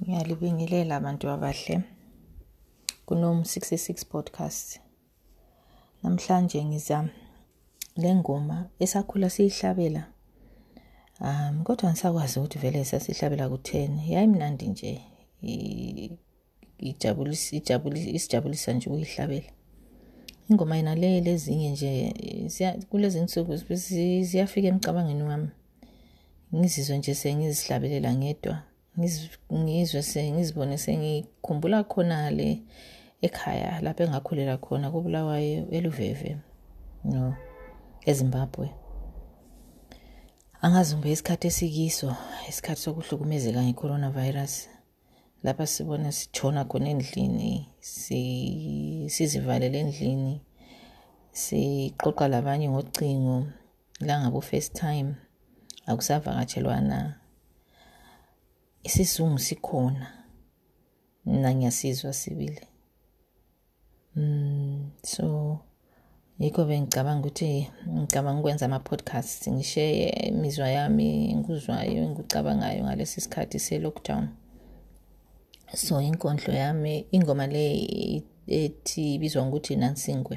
ngiyalibingelela bantu abahle kunom 66 podcast namhlanje ngiza le ngoma esakhula siyihlabela um kodwa ngisakwazi ukuthi vele sasihlabela ku-10 yayimnandi nje isijabulisa nje ukuyihlabela ingoma yena le lezinye nje kulezi nsuku ziyafika emcabangeni wami ngizizwe nje sengizihlabelela ngedwa ngizwe sengizibone sengikhumbula khona le ekhaya lapho engakhulela khona kobulawayo eluveve no ezimbabwe angazi umbe isikhathi esikiso isikhathi sokuhlukumezeka nge-coronavirus lapha sibona sitshona khona endlini sizivalele endlini siqoqa labanye ngocingo langabo first time akusavakatshelwana isizungu sikhona mna ngiyasizwa sibili mm, so yikho bengicabanga ukuthi ngicabanga ukwenza ama-podcast ngisheye imizwa yami engikuzwayo engikucabangayo ngalesi sikhathi se-lockdown so inkondlo yami ingoma le ethi ibizwa ngokuthi nansinkwe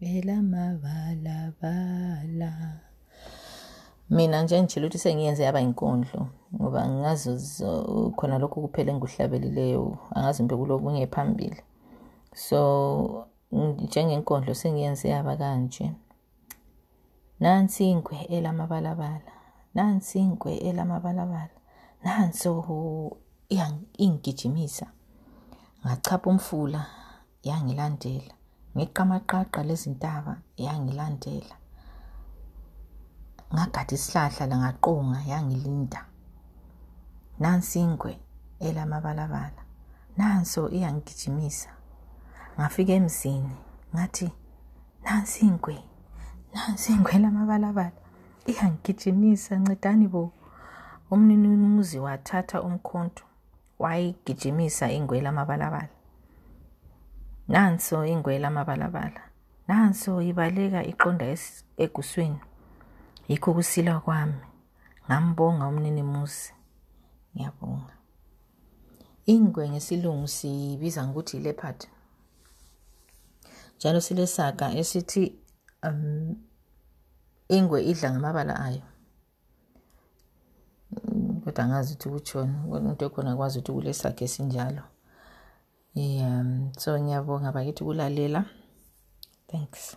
elamabalabala mina nje ngijile ukuthi sengiyenze yaba inkondlo ngoba ngazi khona lokhu kuphela engikuhlabelileyo angazi mbe kulokunye phambili so njengenkondlo sengiyenze yaba kanje nansi ingwe elamabalabala nansi ingwe elamabalabala nanso ingigijimisa ngachapha umfula yangilandela ngiqamaqaqa lezintaba yangilandela ngagada isihlahla langaqunga yangilinda nansi ingwe elamabalabala nanso iyangigijimisa ngafika emzini ngathi nansi ingwe nansi ingwe elamabalabala iyangigijimisa ncedani bo umnini umuzi wathatha umkhonto wayigijimisa ingwe lamabalabala nanso ingwe lamabalabala nanso ibaleka iqonda eguswini yikho ukusila kwami ngambonga umninimuzi ngiyabonga ingwe ngesilungu siyibiza ngokuthi leopard njalo silesaga esithi um, ingwe idla ngamabala ayo kodwa angazi ukuthi kutshoni umuntu ekhona kwazi ukuthi kulesakhe esinjalo um so ngiyabonga bakithi ukulalela thanks